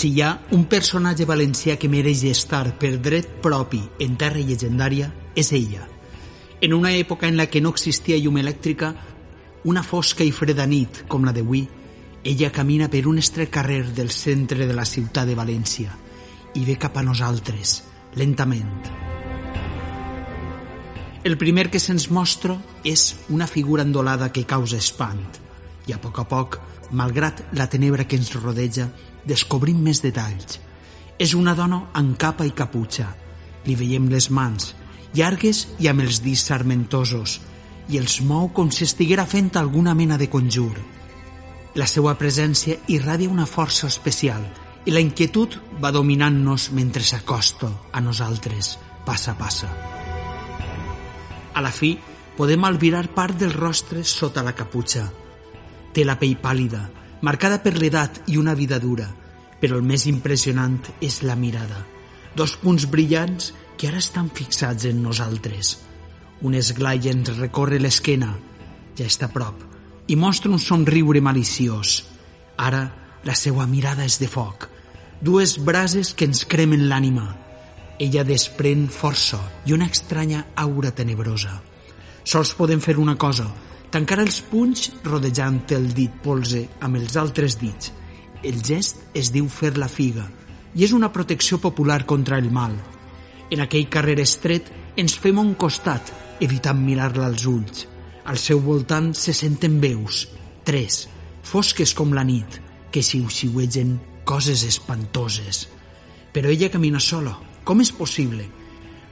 Si hi ha un personatge valencià que mereix estar per dret propi en terra llegendària, és ella. En una època en la que no existia llum elèctrica, una fosca i freda nit com la d'avui, ella camina per un estret carrer del centre de la ciutat de València i ve cap a nosaltres, lentament. El primer que se'ns mostra és una figura endolada que causa espant i a poc a poc, malgrat la tenebra que ens rodeja, descobrim més detalls. És una dona amb capa i caputxa. Li veiem les mans, llargues i amb els dits sarmentosos, i els mou com si estiguera fent alguna mena de conjur. La seva presència irradia una força especial i la inquietud va dominant-nos mentre s'acosta a nosaltres, passa a passa. A la fi, podem albirar part del rostre sota la caputxa. Té la pell pàl·lida, marcada per l'edat i una vida dura, però el més impressionant és la mirada. Dos punts brillants que ara estan fixats en nosaltres. Un esglai ens recorre l'esquena, ja està a prop, i mostra un somriure maliciós. Ara la seva mirada és de foc. Dues brases que ens cremen l'ànima. Ella desprèn força i una estranya aura tenebrosa. Sols podem fer una cosa, tancar els punys rodejant el dit polze amb els altres dits. El gest es diu fer la figa i és una protecció popular contra el mal. En aquell carrer estret ens fem un costat, evitant mirar-la als ulls. Al seu voltant se senten veus, tres, fosques com la nit, que xiu-xiuegen coses espantoses. Però ella camina sola. Com és possible?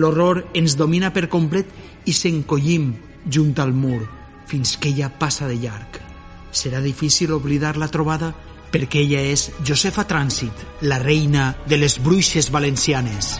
L'horror ens domina per complet i s'encollim junt al mur, fins que ella passa de llarg. Serà difícil oblidar la trobada perquè ella és Josefa Trànsit, la reina de les bruixes valencianes.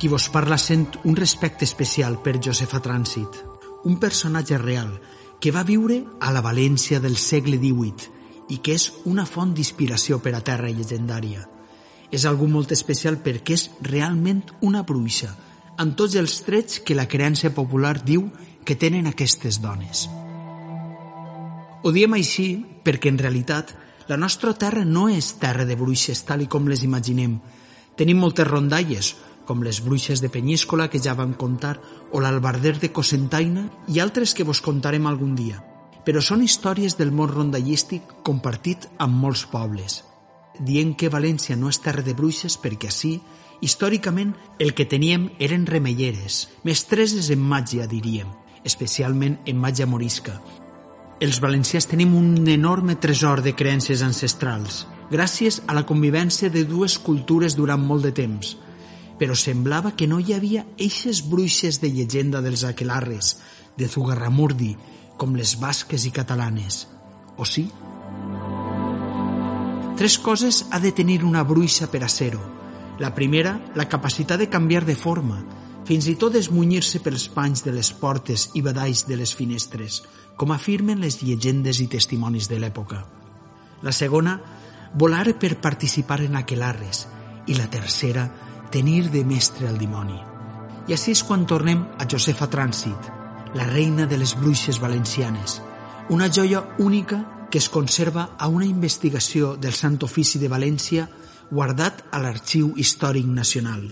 Qui vos parla sent un respecte especial per Josefa Trànsit, un personatge real que va viure a la València del segle XVIII i que és una font d'inspiració per a terra llegendària. És algú molt especial perquè és realment una bruixa, amb tots els trets que la creença popular diu que tenen aquestes dones. Ho diem així perquè en realitat la nostra terra no és terra de bruixes tal i com les imaginem. Tenim moltes rondalles, com les bruixes de Penyíscola que ja vam contar, o l'albarder de Cosentaina i altres que vos contarem algun dia però són històries del món rondallístic compartit amb molts pobles, dient que València no és terra de bruixes perquè així, històricament, el que teníem eren remelleres, mestreses en màgia, diríem, especialment en màgia morisca. Els valencians tenim un enorme tresor de creences ancestrals, gràcies a la convivència de dues cultures durant molt de temps, però semblava que no hi havia eixes bruixes de llegenda dels aquelarres, de Zugarramurdi, com les basques i catalanes. O sí? Tres coses ha de tenir una bruixa per a ser-ho. La primera, la capacitat de canviar de forma, fins i tot esmunyir-se pels panys de les portes i badalls de les finestres, com afirmen les llegendes i testimonis de l'època. La segona, volar per participar en aquelarres. I la tercera, tenir de mestre el dimoni. I així és quan tornem a Josefa Trànsit, la reina de les bruixes valencianes, una joia única que es conserva a una investigació del Sant Ofici de València guardat a l'Arxiu Històric Nacional.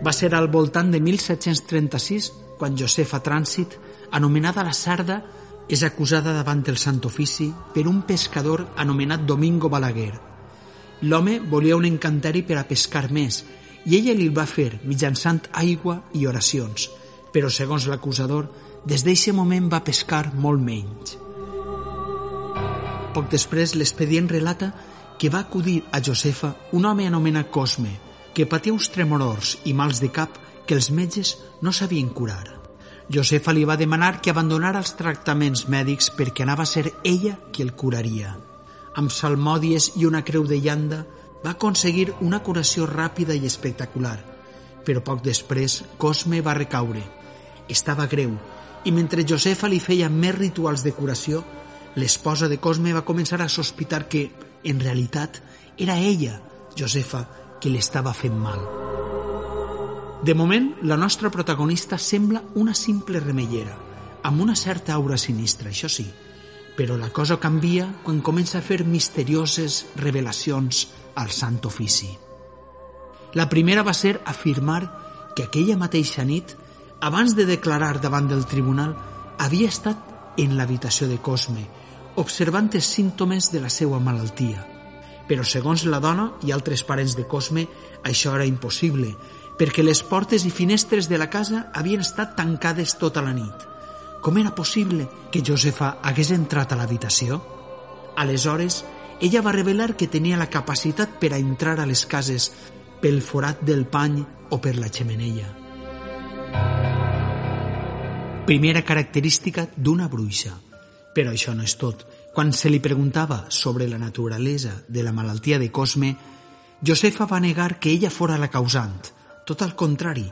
Va ser al voltant de 1736 quan Josefa Trànsit, anomenada la Sarda, és acusada davant del Sant Ofici per un pescador anomenat Domingo Balaguer. L'home volia un encanteri per a pescar més i ella li va fer mitjançant aigua i oracions, però segons l'acusador, des d'aquest moment va pescar molt menys. Poc després, l'expedient relata que va acudir a Josefa un home anomenat Cosme, que patia uns tremolors i mals de cap que els metges no sabien curar. Josefa li va demanar que abandonara els tractaments mèdics perquè anava a ser ella qui el curaria. Amb salmòdies i una creu de llanda va aconseguir una curació ràpida i espectacular, però poc després Cosme va recaure. Estava greu i mentre Josefa li feia més rituals de curació, l'esposa de Cosme va començar a sospitar que, en realitat, era ella, Josefa, qui l'estava fent mal. De moment, la nostra protagonista sembla una simple remellera, amb una certa aura sinistra, això sí, però la cosa canvia quan comença a fer misterioses revelacions al Sant Ofici. La primera va ser afirmar que aquella mateixa nit, abans de declarar davant del tribunal, havia estat en l'habitació de Cosme, observant els símptomes de la seva malaltia. Però segons la dona i altres parents de Cosme, això era impossible, perquè les portes i finestres de la casa havien estat tancades tota la nit. Com era possible que Josefa hagués entrat a l'habitació? Aleshores, ella va revelar que tenia la capacitat per a entrar a les cases pel forat del pany o per la xemeneia. Primera característica d'una bruixa. Però això no és tot. Quan se li preguntava sobre la naturalesa de la malaltia de Cosme, Josefa va negar que ella fora la causant – tot al contrari,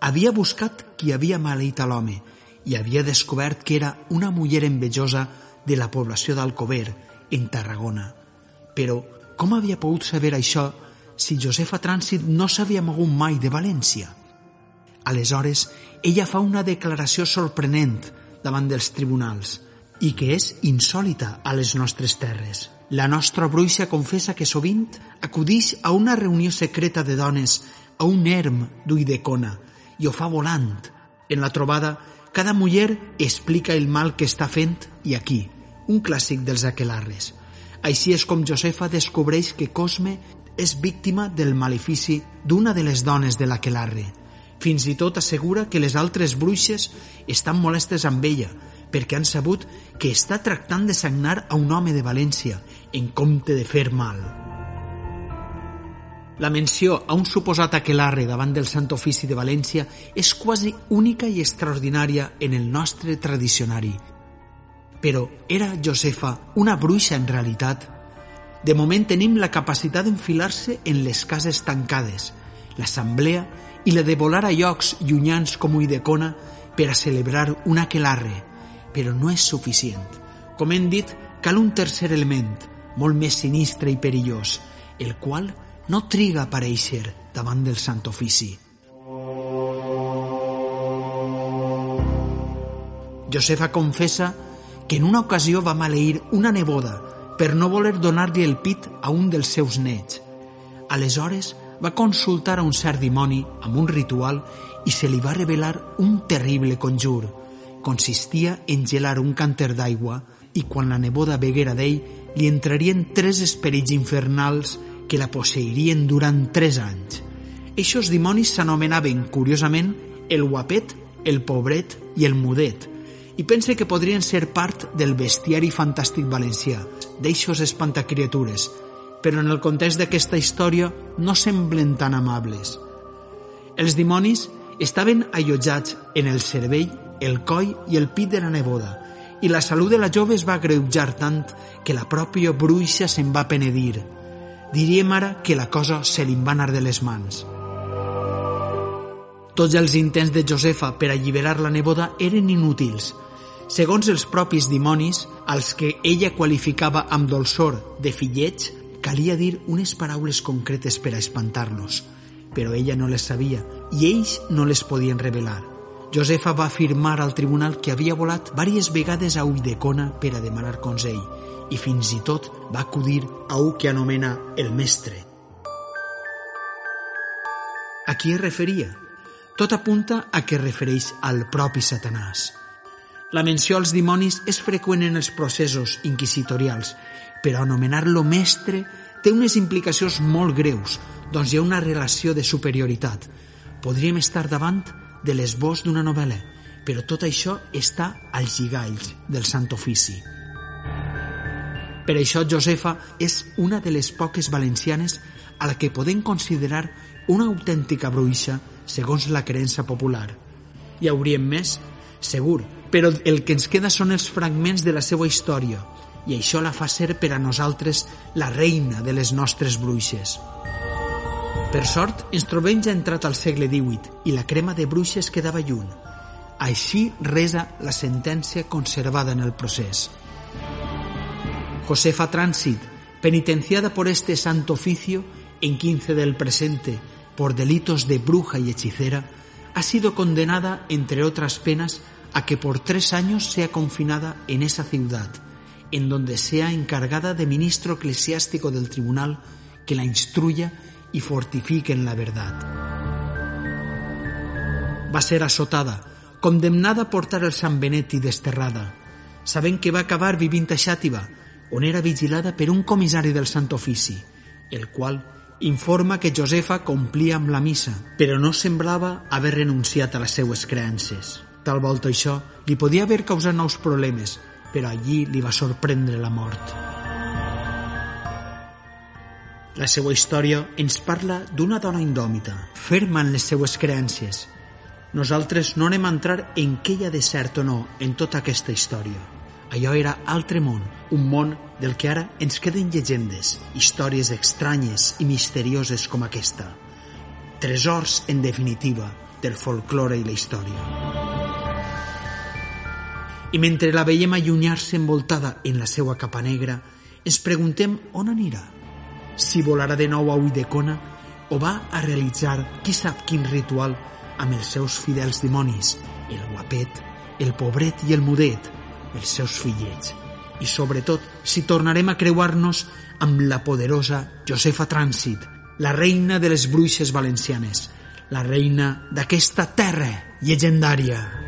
havia buscat qui havia maleït a l'home i havia descobert que era una muller envejosa de la població d'Alcover, en Tarragona. Però com havia pogut saber això si Josefa Trànsit no s'havia mogut mai de València? Aleshores, ella fa una declaració sorprenent davant dels tribunals i que és insòlita a les nostres terres. La nostra bruixa confessa que sovint acudix a una reunió secreta de dones a un erm d'ull de cona i ho fa volant. En la trobada, cada muller explica el mal que està fent i aquí, un clàssic dels aquelarres. Així és com Josefa descobreix que Cosme és víctima del malefici d'una de les dones de l'aquelarre. Fins i tot assegura que les altres bruixes estan molestes amb ella perquè han sabut que està tractant de sagnar a un home de València en compte de fer mal. La menció a un suposat aquelarre davant del Sant Ofici de València és quasi única i extraordinària en el nostre tradicionari. Però era Josefa una bruixa en realitat? De moment tenim la capacitat d'enfilar-se en les cases tancades, l'assemblea i la de volar a llocs llunyans com Uidecona per a celebrar un aquelarre, però no és suficient. Com hem dit, cal un tercer element, molt més sinistre i perillós, el qual no triga a aparèixer davant del Sant Ofici. Josefa confessa que en una ocasió va maleir una neboda per no voler donar-li el pit a un dels seus nets. Aleshores va consultar a un cert dimoni amb un ritual i se li va revelar un terrible conjur. Consistia en gelar un canter d'aigua i quan la neboda beguera d'ell li entrarien tres esperits infernals que la posseirien durant tres anys. Eixos dimonis s'anomenaven, curiosament, el guapet, el pobret i el mudet, i pense que podrien ser part del bestiari fantàstic valencià, d'eixos espantacriatures, però en el context d'aquesta història no semblen tan amables. Els dimonis estaven allotjats en el cervell, el coll i el pit de la neboda, i la salut de la jove es va greujar tant que la pròpia bruixa se'n va penedir, diríem ara que la cosa se li va anar de les mans. Tots els intents de Josefa per alliberar la neboda eren inútils. Segons els propis dimonis, als que ella qualificava amb dolçor de fillets, calia dir unes paraules concretes per a espantar-los, però ella no les sabia i ells no les podien revelar. Josefa va afirmar al tribunal que havia volat diverses vegades a Ulldecona per a demanar consell i fins i tot va acudir a un que anomena el mestre. A qui es referia? Tot apunta a que refereix al propi Satanàs. La menció als dimonis és freqüent en els processos inquisitorials, però anomenar-lo mestre té unes implicacions molt greus, doncs hi ha una relació de superioritat. Podríem estar davant de l'esbós d'una novel·la, però tot això està als gigalls del Sant Ofici. Per això Josefa és una de les poques valencianes a la que podem considerar una autèntica bruixa segons la creença popular. Hi hauríem més? Segur, però el que ens queda són els fragments de la seva història i això la fa ser per a nosaltres la reina de les nostres bruixes. Per sort, ens trobem ja entrat al segle XVIII i la crema de bruixes quedava lluny. Així resa la sentència conservada en el procés. Josefa Transit, penitenciada por este santo oficio en 15 del presente por delitos de bruja y hechicera, ha sido condenada, entre otras penas, a que por tres años sea confinada en esa ciudad, en donde sea encargada de ministro eclesiástico del tribunal que la instruya y fortifique en la verdad. Va a ser azotada, condemnada a portar el Sant Benet desterrada, sabent que va acabar vivint a Xàtiva, on era vigilada per un comissari del Sant Ofici, el qual informa que Josefa complia amb la missa, però no semblava haver renunciat a les seues creences. Tal volta això li podia haver causat nous problemes, però allí li va sorprendre la mort. La seva història ens parla d'una dona indòmita, ferma en les seues creences. Nosaltres no anem a entrar en què hi ha de cert o no en tota aquesta història. Allò era altre món, un món del que ara ens queden llegendes, històries estranyes i misterioses com aquesta. Tresors, en definitiva, del folklore i la història. I mentre la veiem allunyar-se envoltada en la seva capa negra, ens preguntem on anirà. Si volarà de nou a Uidecona o va a realitzar qui sap quin ritual amb els seus fidels dimonis, el guapet, el pobret i el mudet, els seus fillets i sobretot si tornarem a creuar-nos amb la poderosa Josefa Trànsit, la reina de les bruixes valencianes, la reina d'aquesta terra llegendària.